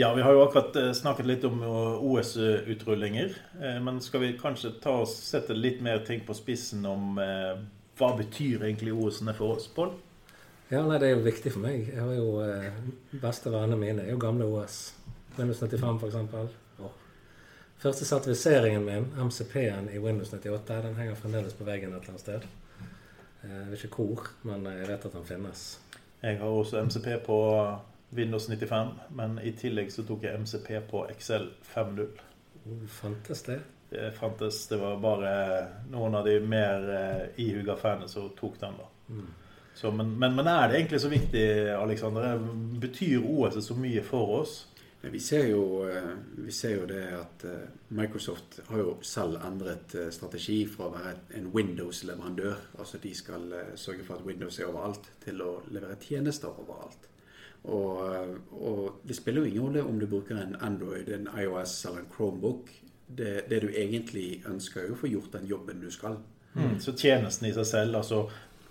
Ja, vi har jo akkurat eh, snakket litt om OS-utrullinger. Men skal vi kanskje ta og sette litt mer ting på spissen om hva betyr egentlig OS-ene for oss, Pål? Ja, nei, Det er jo viktig for meg. Jeg har jo eh, beste vennene mine er jo gamle OS. Windows 95 f.eks. Første sertifiseringen min, MCP-en i Windows 98, den henger fremdeles på veggen et eller annet sted. Eh, jeg vet ikke hvor, men jeg vet at den finnes. Jeg har også MCP på Windows 95, men i tillegg så tok jeg MCP på Excel 5.0. Uh, fantes det? Det fantes. Det var bare noen av de mer uh, ihuga fanene som tok den, da. Mm. Så, men, men, men, er det egentlig så viktig, Aleksander? Betyr OS så mye for oss? Vi ser, jo, eh, vi ser jo det at eh, Microsoft har jo selv endret eh, strategi fra å være en Windows-leverandør, altså de skal sørge for at Windows er overalt, til å levere tjenester overalt. Og, og det spiller jo ingen rolle om du bruker en Android, en iOS eller en Chromebook. Det, det du egentlig ønsker, er å få gjort den jobben du skal. Mm, så tjenesten i seg selv, altså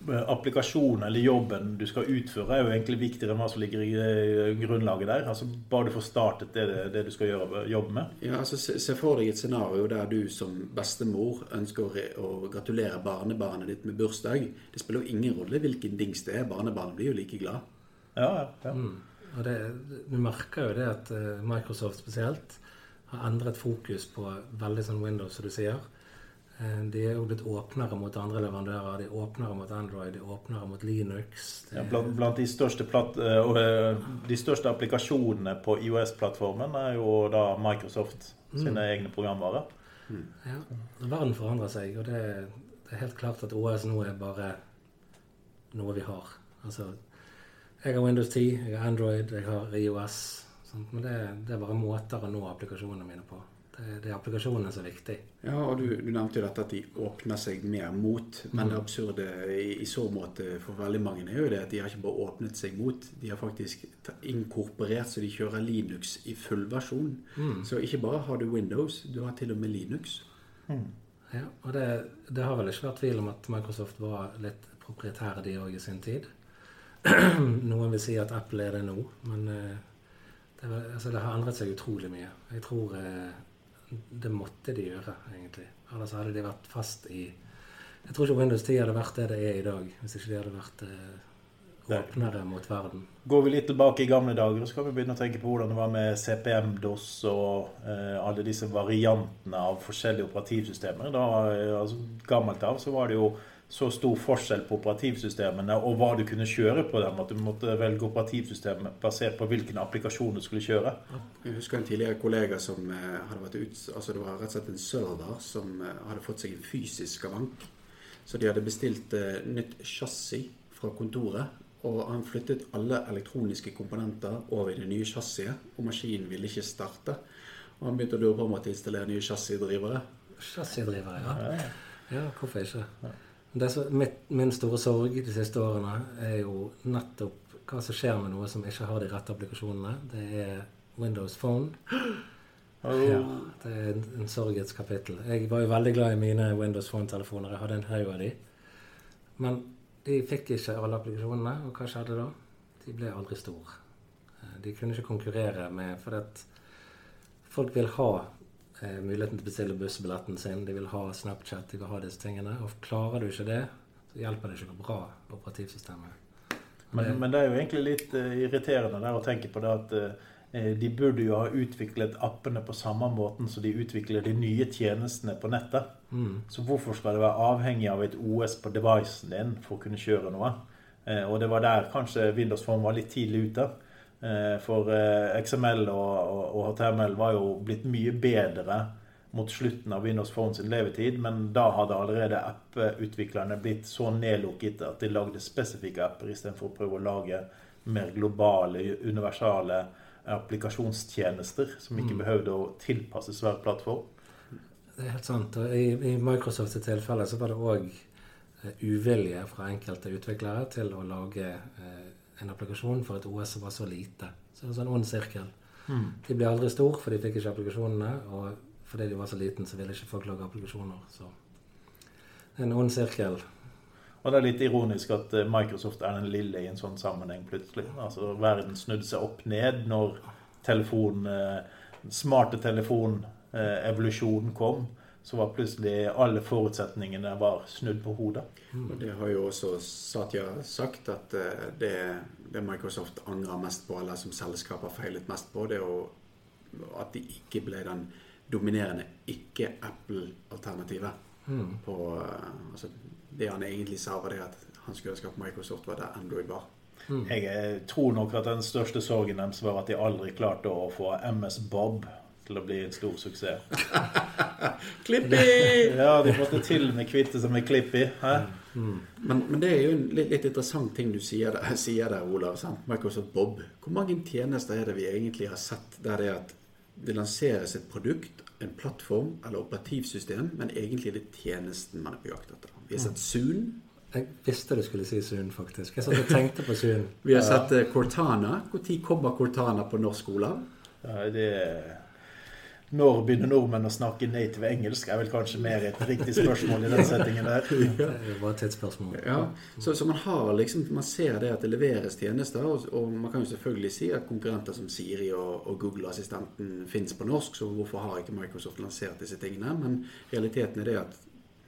applikasjonen eller jobben du skal utføre, er jo egentlig viktigere enn hva som ligger i eh, grunnlaget der. Altså Bare du får startet det, det du skal gjøre, jobbe med. Ja, altså Se, se for deg et scenario der du som bestemor ønsker å, å gratulere barnebarnet ditt med bursdag. Det spiller jo ingen rolle hvilken dings det er. Barnebarnet blir jo like glad. Ja, ja, ja. Mm. Og det, Du merker jo det at eh, Microsoft spesielt har endret fokus på veldig sånn Windows, som du sier. Eh, de er jo blitt åpnere mot andre leverandører. De er åpnere mot Android, de er åpnere mot Linux. Ja, blant, blant, de, største platt, uh, de største applikasjonene på IOS-plattformen er jo da Microsoft sine mm. egne programvarer. Mm. Ja, Verden forandrer seg, og det, det, er helt klart at OS nå er bare noe vi har. Altså, jeg har Windows 10, jeg har Android, jeg har IOS. Sånt. Men det, det er bare måter å nå applikasjonene mine på. Det, det er applikasjonene som er viktig. Ja, og du, du, nevnte jo dette at de åpner seg mer mot. Men mm. det absurde i, i, så måte for veldig mange er jo det at de har ikke bare åpnet seg mot, de har faktisk inkorporert så de kjører Linux i full versjon. Mm. Så ikke bare har du Windows, du har til og med Linux. Mm. Ja, og det, det, har vel ikke vært tvil om at Microsoft var litt proprietære, de òg, i sin tid. Noen vil si at Apple er det nå, men det, det, altså, det har endret seg utrolig mye. Jeg tror eh, det måtte de gjøre, egentlig. Ellers hadde de vært fast i Jeg tror ikke Windows 10 hadde vært det det er i dag, hvis ikke de hadde vært eh, åpnere mot verden. Går vi litt tilbake i gamle dager, så kan vi begynne å tenke på hvordan det var med CPM-DOS og eh, alle disse variantene av forskjellige operativsystemer. Da, eh, altså, gammelt av så var det jo så stor forskjell på operativsystemene og hva du kunne kjøre på dem, at du måtte velge operativsystem basert på hvilken applikasjon du skulle kjøre. Jeg husker en tidligere kollega som eh, hadde vært ut, altså det var rett og slett en server som eh, hadde fått seg en fysisk skavank. Så de hadde bestilt uh, nytt chassis fra kontoret. Og han flyttet alle elektroniske komponenter over i det nye chassiset, og maskinen ville ikke starte. Og han begynte å lure på om å installere nye chassisdrivere. Chassisdrivere, ja. ja. hvorfor ikke? Ja. Så, mitt, min store sorg de siste årene er jo nettopp hva som skjer med noe som ikke har de rette applikasjonene. Det er Windows Phone. Oh. Ja, det er en, en sorgets kapittel. Jeg var jo veldig glad i mine Windows Phone-telefoner. Jeg hadde en haug av de. Men de fikk ikke alle applikasjonene, og hva skjedde da? De ble aldri store. De kunne ikke konkurrere med For folk vil ha eh, muligheten til å bestille bussbilletten sin, de vil ha Snapchat, de vil ha disse tingene. Og klarer du ikke det, så hjelper det ikke noe bra operativsystemet. Men, men, det er jo egentlig litt uh, irriterende der å tenke på det at uh, de burde jo ha utviklet appene på samme måten som de utvikler de nye tjenestene på nettet. Mm. Så hvorfor skal det være avhengig av et OS på devicen din for å kunne kjøre noe? Og det var der kanskje Windows Phone var litt tidlig ute. Eh, for eh, XML og, og, HTML var jo blitt mye bedre mot slutten av Windows Phone sin levetid, men da hadde allerede app-utviklerne blitt så nedlukket at de lagde spesifikke apper istedenfor å prøve å lage mer globale, universale applikasjonstjenester som ikke mm. behøvde å tilpasses hver plattform. Det er helt sant. og I, i Microsofts tilfelle så var det òg eh, uvilje fra enkelte utviklere til å lage eh, en applikasjon for et OS som var så lite. Så det er en sånn ond sirkel. Mm. De ble aldri stor, for de fikk ikke applikasjonene. Og fordi de var så liten, så ville ikke folk lage applikasjoner. Så det er en ond sirkel. Og det er litt ironisk at eh, Microsoft er den lille i en sånn sammenheng plutselig. Altså Verden snudde seg opp ned når telefon, smarte telefonevolusjonen kom, så var plutselig alle forutsetningene var snudd på hodet. Mm. Og Det har jo også Satya sagt, at det, det Microsoft angrer mest på, eller som selskap har feilet mest på, det er jo at de ikke ble den dominerende ikke-Apple-alternativet. Mm. altså, Det han egentlig sa, var det at han skulle ønske at Microsoft var der Android var. Mm. Jeg tror nok at den største sorgen deres var at de aldri klarte å få MS Bob til å bli en stor suksess. Klippi! ja, de måtte til med kvitte seg med Klippi. Mm. Men, men, det er jo en litt, litt interessant ting du sier der, sier der Olav. Sant? Microsoft Bob. Hvor mange tjenester er det vi egentlig har sett der det er at det lanseres et produkt, en plattform eller operativsystem, men egentlig er det tjenesten man er på jakt etter. Vi har sett Zoon. Jeg visste du skulle si Zoon, faktisk. Jeg satt og tenkte på Zoon. Vi har sett uh, Cortana. Når kommer Cortana på norsk, Olav? Ja, det når begynner nordmenn å snakke native engelsk? er vel kanskje mer et riktig spørsmål i den settingen der. Det var et spørsmål. Ja, så, så, man har liksom, man ser det at det leveres tjenester, og, og man kan jo selvfølgelig si at konkurrenter som Siri og, og Google-assistenten fins på norsk, så hvorfor har ikke Microsoft lansert disse tingene? Men realiteten er det at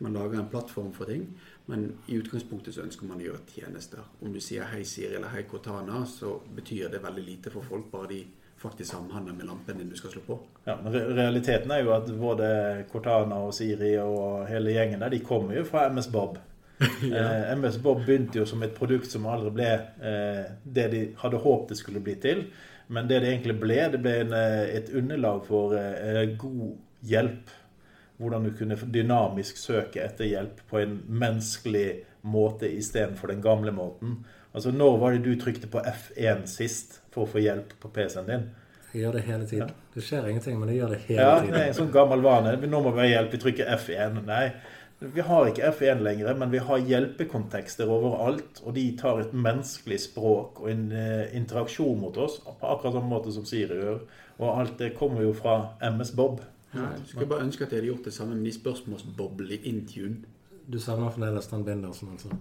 man lager en plattform for ting, men i utgangspunktet så ønsker man å gjøre tjenester. Om du sier hei Siri eller hei Cortana, så betyr det veldig lite for folk, bare de faktisk samhandler med lampen din du skal slå på. Ja, men Realiteten er jo at både Cortana og Siri og hele gjengen der, de kommer jo fra MS Bob. ja. eh, MS Bob begynte jo som et produkt som aldri ble eh, det de hadde håpet det skulle bli til. Men det det egentlig ble, det ble en, eh, et underlag for eh, god hjelp. Hvordan du kunne dynamisk søke etter hjelp på en menneskelig måte istedenfor den gamle måten. Altså, Når var det du trykte på F1 sist for å få hjelp på PC-en din? Jeg gjør det hele tiden. Ja. Det skjer ingenting, men jeg gjør det hele ja, tiden. Ja, det en sånn gammel vane. Nå må vi ha hjelp. Vi trykker F1. Nei, vi har ikke F1 lenger, men vi har hjelpekontekster overalt. Og de tar et menneskelig språk og en uh, interaksjon mot oss på akkurat samme måte som Siri gjør. Og alt det kommer jo fra MS Bob. Ja, jeg skulle bare ønske at jeg hadde gjort det samme med de spørsmålsboblene i Intune. Du savner fremdeles den bindersen, altså?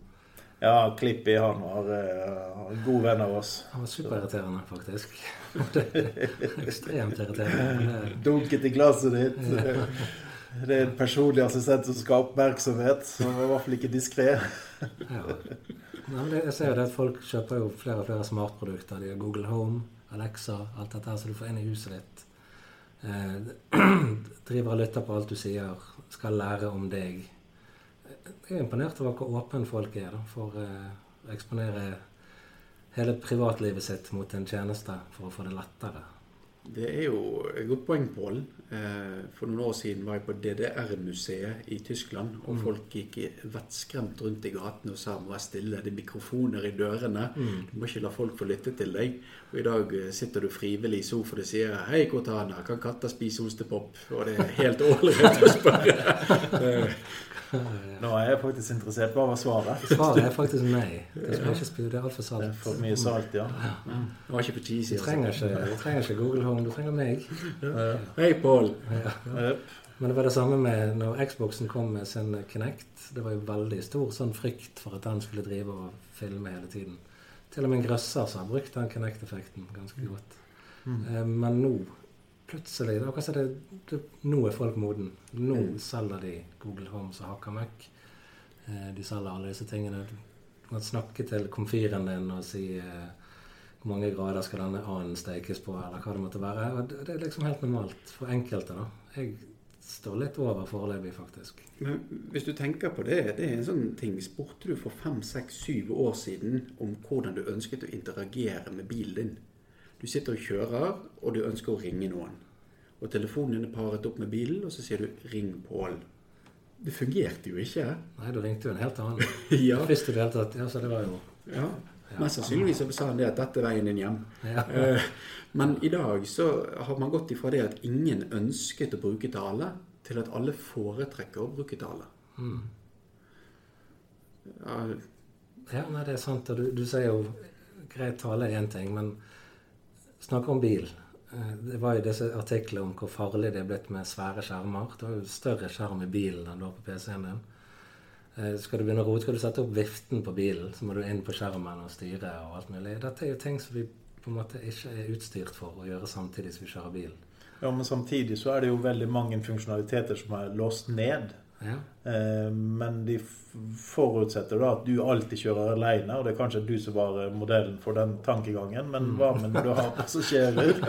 Ja, Klippi han var uh, god venn av oss. Han var superirriterende, faktisk. Ekstremt irriterende. Dunket i glasset ditt. Det er en personlig assistent som skal ha oppmerksomhet. Var i hvert fall ikke diskré. ja. Jeg ser jo det at folk kjøper jo flere og flere smartprodukter. De har Google Home, Alexa, alt dette her som du får inn i huset ditt. Eh, driver og lytter på alt du sier. Skal lære om deg jeg er imponert over hvor åpne folk er da, for uh, å eksponere hele privatlivet sitt mot en tjeneste for å få det lettere. Det er jo et godt poeng, Pål. Eh, for noen år siden var jeg på DDR-museet i Tyskland. Og mm. folk gikk vettskremt rundt i gatene og sa må være stille. Det er mikrofoner i dørene. Mm. Du må ikke la folk få lytte til deg. Og i dag eh, sitter du frivillig i sofaen og sier 'Hei, Cortana, kan katter spise ostepop?' Og det er helt ålreit å spørre. Nå er jeg faktisk interessert. Hva var svaret? Svaret er faktisk nei. Det skal ikke spille, det er altfor salt. Det er for mye salt, ja. ja. Det var ikke på cheesy. Du trenger ikke, du trenger ikke Google Home, du trenger meg. Hei, Pål. Ja. Men det var det samme med når Xboxen kom med sin Kinect. Det var jo veldig stor sånn frykt for at den skulle drive og filme hele tiden. Til og med en grøsser som har brukt den Kinect-effekten ganske godt. Mm. Eh, men nå plutselig det er det, det, Nå er folk moden. Nå mm. selger de Google Homes og hakker møkk. Eh, de selger alle disse tingene. Du kan snakke til komfyren din og si eh, hvor mange grader skal denne annen stekes på, eller hva det måtte være. Og det, det er liksom helt normalt for enkelte. da. Jeg står litt over foreløpig, faktisk. Men hvis du tenker på det, det er en sånn ting Spurte du for fem, seks, syv år siden om hvordan du ønsket å interagere med bilen din? Du sitter og kjører, og du ønsker å ringe noen. Og telefonen din er paret opp med bilen, og så sier du 'ring Pål'. Det fungerte jo ikke. Nei, du ringte jo en helt annen. ja. Visste du helt at Ja, så det var jo Ja. Mest sannsynligvis sa han det at dette er veien din hjem. Ja. Eh, men i dag så har man gått ifra det at ingen ønsket å bruke tale, til at alle foretrekker å bruke tale. Mm. Ja. ja, nei, det er sant. Du, du sier jo greit tale er én ting, men snakker om bil. Eh, det var jo disse artiklene om hvor farlig det er blitt med svære skjermer. Det var jo større skjerm i bilen enn du har på PC-en din. Eh, skal du begynne å rote, skal du sette opp viften på bilen, så må du inn på skjermen og styre og alt mulig. Dette er jo ting som vi på en måte ikke er utstyrt for å gjøre samtidig som vi kjører bilen. Ja, Men samtidig så er det jo veldig mange funksjonaliteter som er låst ned. Ja. Eh, men de forutsetter da at du alltid kjører alene, og det er kanskje du som var eh, modellen for den tankegangen. Men hva med når du har passasjerer?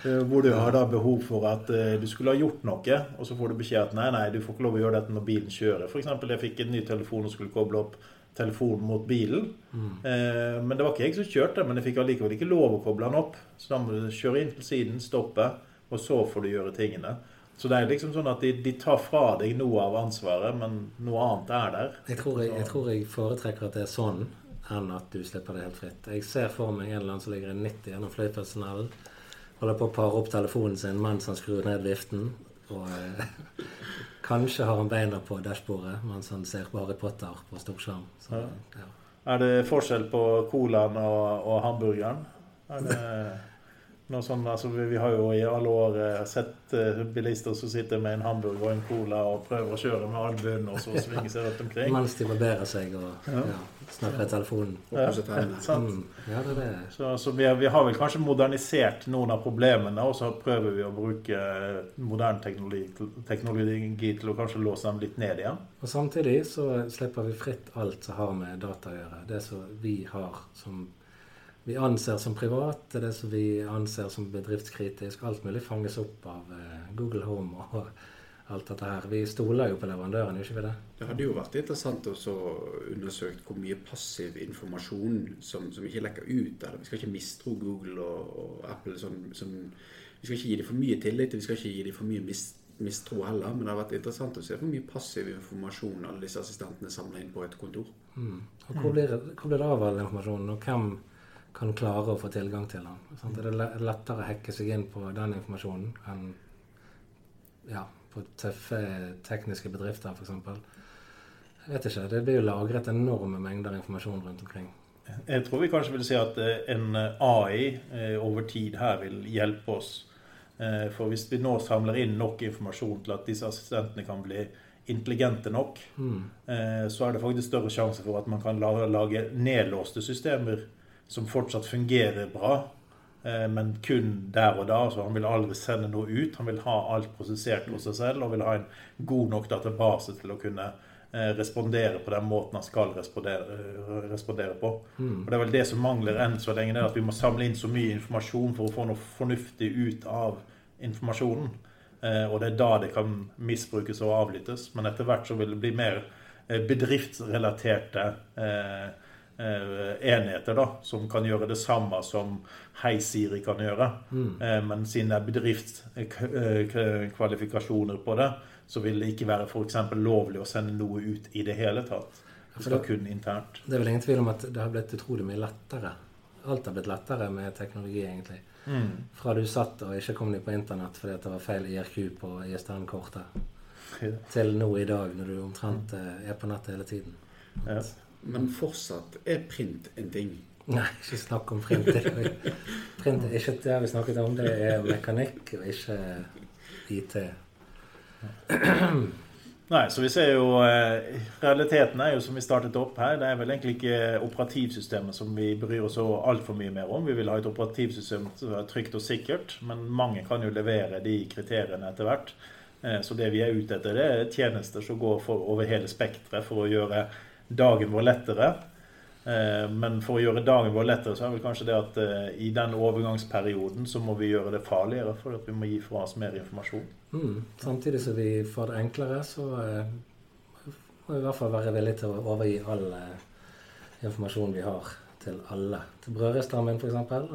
Eh, Hvor du har da behov for at du skulle ha gjort noe, og så får du beskjed at nei, nei, du får ikke lov å gjøre dette når bilen kjører. F.eks. jeg fikk en ny telefon og skulle koble opp telefonen mot bilen. Eh, men det var ikke jeg som kjørte, men jeg fikk allikevel ikke lov å koble den opp. Så da må du kjøre inn til siden, stoppe, og så får du gjøre tingene. Så det er liksom sånn at de, de tar fra deg noe av ansvaret, men noe annet er der. Jeg tror jeg, jeg tror jeg foretrekker at det er sånn, enn at du slipper det helt fritt. Jeg ser for meg en eller annen som ligger i 90 gjennom Fløyfeldstunnelen, holder på å pare opp telefonen sin mens han skrur ned viften, og eh, kanskje har han beina på dashbordet mens han ser Harry Potter på storskjerm. Ja. ja. Er det forskjell på colaen og, og hamburgeren? Er det noe sånt. altså vi, har jo i alle år eh, sett eh, bilister som sitter med en hamburger og en cola og prøver å kjøre med albuen og så svinge seg rundt omkring. Mens de barberer seg og ja. snakker i telefonen. Sant? Mm, ja, det det. Så, så vi, vi har vel kanskje modernisert noen av problemene, og så prøver vi å bruke moderne teknologi, teknologi til å kanskje låse dem litt ned igjen. Og samtidig så slipper vi fritt alt som har med data å gjøre. Det som vi har som vi anser som privat, det som vi anser som bedriftskritisk. Alt mulig fanges opp av eh, Google Home og alt dette her. Vi stoler jo på leverandøren, gjør ikke vi det? Det hadde jo vært interessant å undersøke hvor mye passiv informasjon som, som ikke lekker ut. Eller. Vi skal ikke mistro Google og, og Apple. Som, som, vi skal ikke gi dem for mye tillit, vi skal ikke gi dem for mye mist, mistro heller. Men det har vært interessant å se hvor mye passiv informasjon alle disse assistentene samler inn på et kontor. Mm. Og hvor blir, hvor blir det av all informasjonen, og hvem kan klare å få tilgang til den? Sant? Det er lettere å hacke seg inn på den informasjonen enn ja, på tøffe tekniske bedrifter, f.eks.? Jeg vet ikke. Det blir jo lagret enorme mengder informasjon rundt omkring. Jeg tror vi kanskje vil si at eh, en AI eh, over tid her vil hjelpe oss. Eh, For hvis vi nå samler inn nok informasjon til at disse assistentene kan bli intelligente nok, Mm. eh, så er det faktisk større sjanse for at man kan lage nedlåste systemer som fortsatt fungerer bra, eh, men kun der og da. Så han vil aldri sende noe ut. Han vil ha alt prosessert hos seg selv og vil ha en god nok database til å kunne eh, respondere på den måten han skal respondere, eh, respondere på. Og Det er vel det som mangler enn så lenge, det er at vi må samle inn så mye informasjon for å få noe fornuftig ut av informasjonen. Og det er da det kan misbrukes og avlyttes. Men etter hvert så vil det bli mer bedriftsrelaterte eh, enheter da, som kan gjøre det samme som Hei Siri kan gjøre. Mm. men siden det er bedriftskvalifikasjoner på det, så vil det ikke være f.eks. lovlig å sende noe ut i det hele tatt. Det skal kun internt. Det er vel ingen tvil om at det har blitt utrolig mye lettere. Alt har blitt lettere med teknologi, egentlig. Fra du satt og ikke kom deg på internett fordi det var feil IRQ på ISDN-kortet, til nå i dag, når du omtrent eh, er på nettet hele tiden. Ja. Men fortsatt er print en ting. Nei, ikke snakk om print. Print er ikke det vi snakket om. Det er mekanikk og ikke IT. Nei, så vi ser jo eh, Realiteten er jo som vi startet opp her, det er vel egentlig ikke operativsystemet som vi bryr oss altfor mye mer om. Vi vil ha et operativsystem som er trygt og sikkert, men mange kan jo levere de kriteriene etter hvert. Eh, Så det vi er ute etter, det er tjenester som går for, over hele spekteret for å gjøre dagen vår lettere. Eh, Men for å gjøre dagen vår lettere, så er vel kanskje det at eh, i den overgangsperioden så må vi gjøre det farligere, for at vi må gi fra oss mer informasjon. Mm. Samtidig som vi får det enklere, så eh, må vi i hvert fall være villige til å overgi all informasjon vi har, til alle. Til brødrestammen f.eks.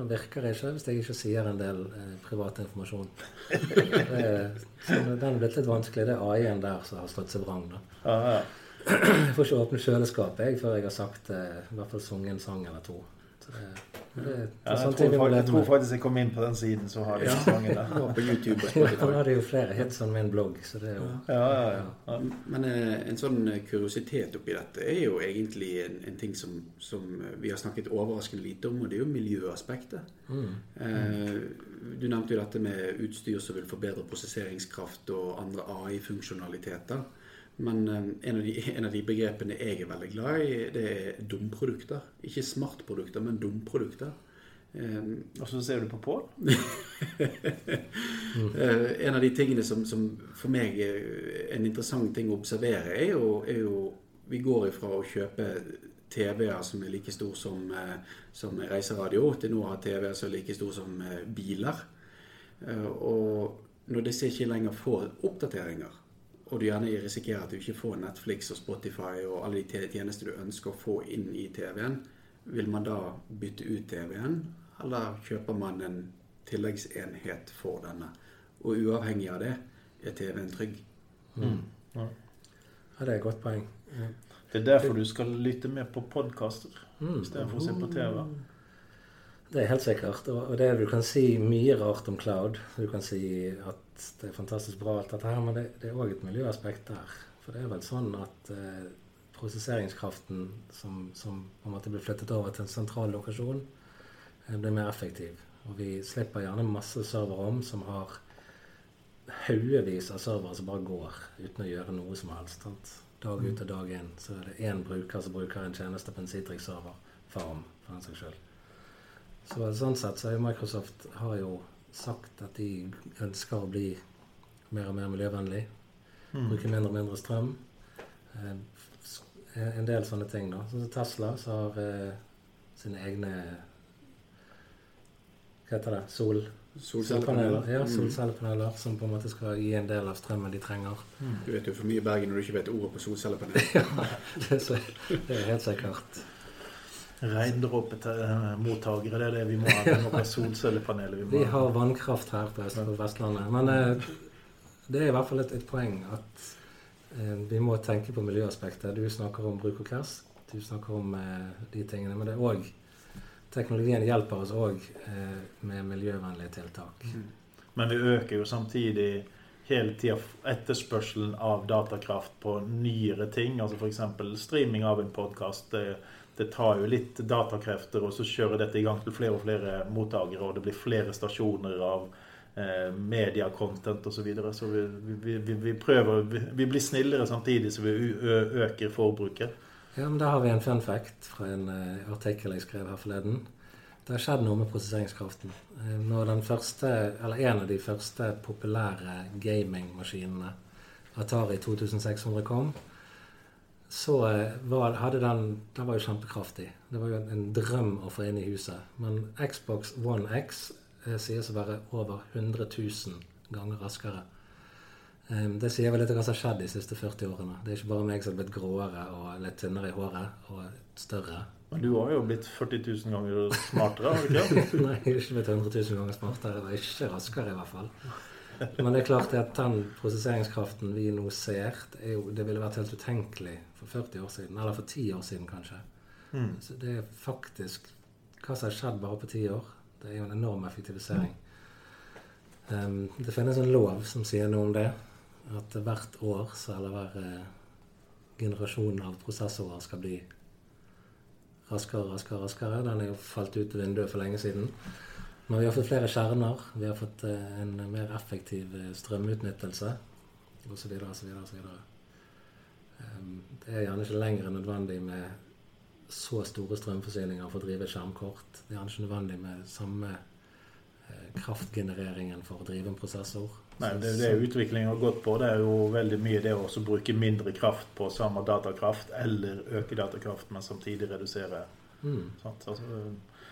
virker ikke hvis jeg ikke sier en del eh, privat informasjon. Det så den er blitt litt vanskelig. Det er AI-en der som har slått seg vrang. da. Ja, ja. Jeg får ikke åpne kjøleskapet jeg, før jeg har sagt eh, i hvert fall sunget en sang eller to. Så det, det, det Ja, er jeg, tror, jeg tror faktisk jeg kom inn på den siden som har de sangene. Det var på YouTube. og Spotify. Han hadde jo flere hits med min blogg, så det er jo Ja, ja, ja. ja. Men eh, en sånn eh, kuriositet oppi dette er jo egentlig en, en ting som, som eh, vi har snakket overraskende lite om, og det er jo miljøaspektet. Eh, du nevnte jo dette med utstyr som vil forbedre prosesseringskraft og andre AI-funksjonaliteter. Men eh, en, av de, en av de begrepene jeg er veldig glad i, det er dumprodukter. Ikke smartprodukter, men dumprodukter. Um, og så ser du på Pål? uh, en av de tingene som, som, for meg er en interessant ting å observere, er jo, er jo Vi går ifra å kjøpe TV-er som er like stor som, som reiseradio, til nå å ha TV-er som er like stor som biler. og når disse ikke lenger får oppdateringer, og du gjerne risikerer at du ikke får Netflix og Spotify og alle de tjenester du ønsker å få inn i TV-en, vil man da bytte ut TV-en, eller kjøper man en tilleggsenhet for denne? Og uavhengig av det, er TV-en trygg? Mm. Ja. ja. det er et godt poeng. Ja. Det er derfor du skal lytte mer på podkaster mm. istedenfor å se på TV. Det er helt sikkert. Og det du kan si mye rart om cloud. Du kan si at det er fantastisk bra, alt dette her, men det, er òg et miljøaspekt der. For det er vel sånn at eh, prosesseringskraften som, som, på en måte blir flyttet over til en sentral lokasjon, eh, blir mer effektiv. Og vi slipper gjerne masse serverrom som har haugevis av servere som bare går uten å gjøre noe som helst. Sant? Dag ut og dag inn så er det én bruker som bruker en tjeneste på en Citrix-server. Farm, for den saks skyld. Så sånn sett så er Microsoft har jo sagt at de ønsker å bli mer og mer miljøvennlig. Mm. Bruke mindre og mindre strøm. Eh, Eh, en del sånne ting. da. Sånn som Tesla så har eh, sine egne Hva heter det? Sol... Solcellepaneler. Ja, mm. solcellepaneler mm. som på en måte skal gi en del av strømmen de trenger. Mm. Du vet jo for mye i Bergen når du ikke vet ordet på solcellepanel. ja, det er, så, det er helt sikkert. Regndråpemottakere, det er det vi må ha. Noen solcellepaneler. Vi, vi har vannkraft her på, Vestlandet. Men eh, det er i hvert fall et, et poeng at Eh, vi må tenke på miljøaspektet. Du snakker om bruk og kers. Du snakker om eh, de tingene. Men det er òg Teknologien hjelper oss òg med miljøvennlige tiltak. Mm. Men vi øker jo samtidig hele tida etterspørselen av datakraft på nyere ting. Altså f.eks. streaming av en podkast. Det, tar jo litt datakrefter, og så kjører dette i gang til flere og flere mottakere, og det blir flere stasjoner av eh, media-content osv. Så, videre. så vi, vi, vi, vi, prøver Vi blir snillere samtidig som vi øker forbruket. Ja, men Da har vi en fun fact fra en uh, artikkel jeg skrev her forleden. Det har skjedd noe med prosesseringskraften. Uh, når den første, eller En av de første populære gamingmaskinene, Atari 2600, kom, så uh, var, hadde den Den var jo kjempekraftig. Det var jo en drøm å få inn i huset. Men Xbox One X sies å være over 100 000 ganger raskere. Det sier vel litt om hva som har skjedd de siste 40 årene. Det er ikke bare meg som har blitt gråere og litt tynnere i håret og større. Men du har jo blitt 40 000 ganger smartere, har du ikke? Nei, jeg har ikke blitt 100 000 ganger smartere. Og ikke raskere, i hvert fall. Men det er klart at den prosesseringskraften vi nå ser, det, jo, det ville vært helt utenkelig for 40 år siden. Eller for 10 år siden, kanskje. Mm. Så det er faktisk hva som har skjedd bare på 10 år. Det er jo en enorm effektivisering. Um, det finnes en lov som sier noe om det. At hvert år så eller hver eh, generasjon av prosessorer skal bli raskere, raskere, raskere. Den er jo falt ut av vinduet for lenge siden. Men vi har fått flere kjerner, vi har fått uh, en mer effektiv uh, strømutnyttelse osv. osv. osv. Det er gjerne ikke lenger nødvendig med så store strømforsyninger for å drive skjermkort. Det er gjerne ikke nødvendig med samme eh, kraftgenereringen for å drive en prosessor. Nei, det, det utviklingen har gått på, det er jo veldig mye det å bruke mindre kraft på samme datakraft, eller øke datakraft, men samtidig redusere. Mm. Altså,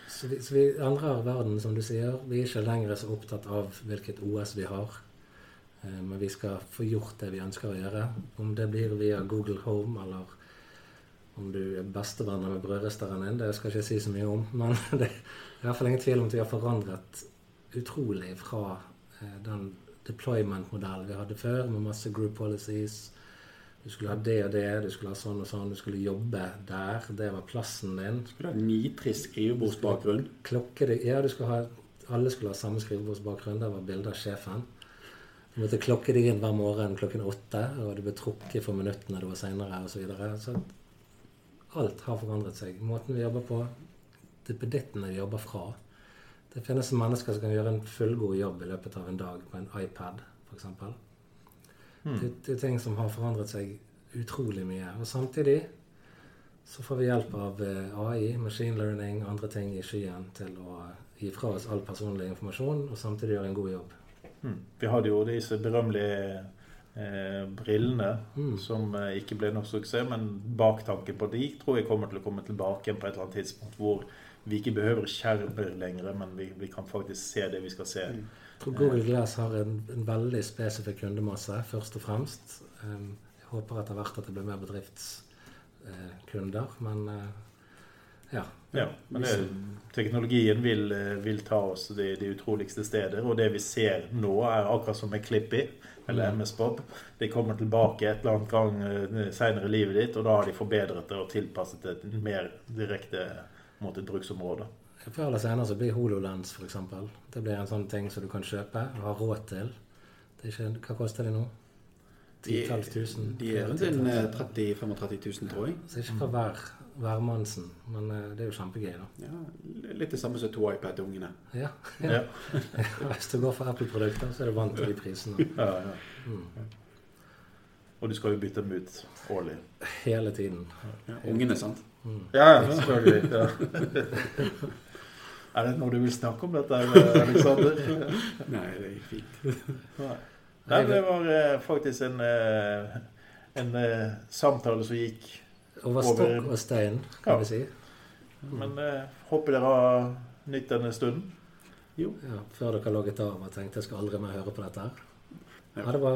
så, vi, så vi endrer verden, som du sier. Vi er ikke lenger så opptatt av hvilket OS vi har. Eh, men vi skal få gjort det vi ønsker å gjøre. Om det blir via Google Home eller om du er bestevenner med brødristeren din, det skal jeg ikke si så mye om. Men det er i hvert fall ingen tvil om at vi har forandret utrolig fra eh, den deployment-modellen vi hadde før, med masse group policies. Du skulle ha det og det, du skulle ha sånn og sånn, du skulle jobbe der. Det var plassen din. Du skulle ha nitrisk skrivebordsbakgrunn. Klokke ja, du skulle ha, alle skulle ha samme skrivebordsbakgrunn. Der var bilde av sjefen. Du måtte klokke deg inn hver morgen klokken åtte, og du ble trukket for minuttene du var seinere osv. Så, videre. så alt har forandret seg. Måten vi jobber på, duppedittene vi jobber fra. Det finnes mennesker som kan gjøre en fullgod jobb i løpet av en dag på en iPad, f.eks. Mm. Det, det er ting som har forandret seg utrolig mye. Og samtidig så får vi hjelp av eh, AI, machine learning og andre ting i skyen til å gi fra oss all personlig informasjon og samtidig gjøre en god jobb. Mm. Vi hadde jo disse berømmelige eh, brillene Mm. som eh, ikke ble noe suksess, men baktanken på de tror jeg kommer til å komme tilbake på et eller annet tidspunkt hvor vi ikke behøver skjermer lenger, men vi, vi kan faktisk se det vi skal se. Mm. Jeg tror Google Glass har en, en veldig spesifikk kundemasse, først og fremst. Um, jeg håper etter hvert at det blir mer bedriftskunder, men eh, ja. Ja, men det, teknologien vil, eh, vil ta oss de, de utroligste steder, og det vi ser nå er akkurat som med Clippy, eller Mm. MS-Bob. De kommer tilbake et eller annet gang eh, senere i livet ditt, og da har de forbedret det og tilpasset det til mer direkte mot et bruksområde. Før eller senere så blir HoloLens f.eks. Det blir en sånn ting som du kan kjøpe og ha råd til. Det ikke, hva koster det nå? Titalls tusen? De er rundt en eh, 30 35 000, tror jeg. Så ikke for hver hvermannsen, men eh, det er jo kjempegøy, da. Ja, litt det samme som to iPad til ungene. Ja. Ja. Hvis du går for Apple-produkter, så er du vant til de prisene. Ja, ja. Mm. Og du skal jo bytte dem ut årlig. Hele tiden. Ja, ungene, sant? Mm. Ja, selvfølgelig. Ja. Er det noe du vil snakke om dette, Aleksander? Nei, det er fint. Nei. Det var eh, faktisk en, eh, en eh, samtale som gikk Over stokk og stein, kan Ja. vi si. Men eh, håper dere har nytt denne stunden. Jo. Ja, før dere logget av og tenkte jeg skal aldri mer høre på dette her. Ha det bra.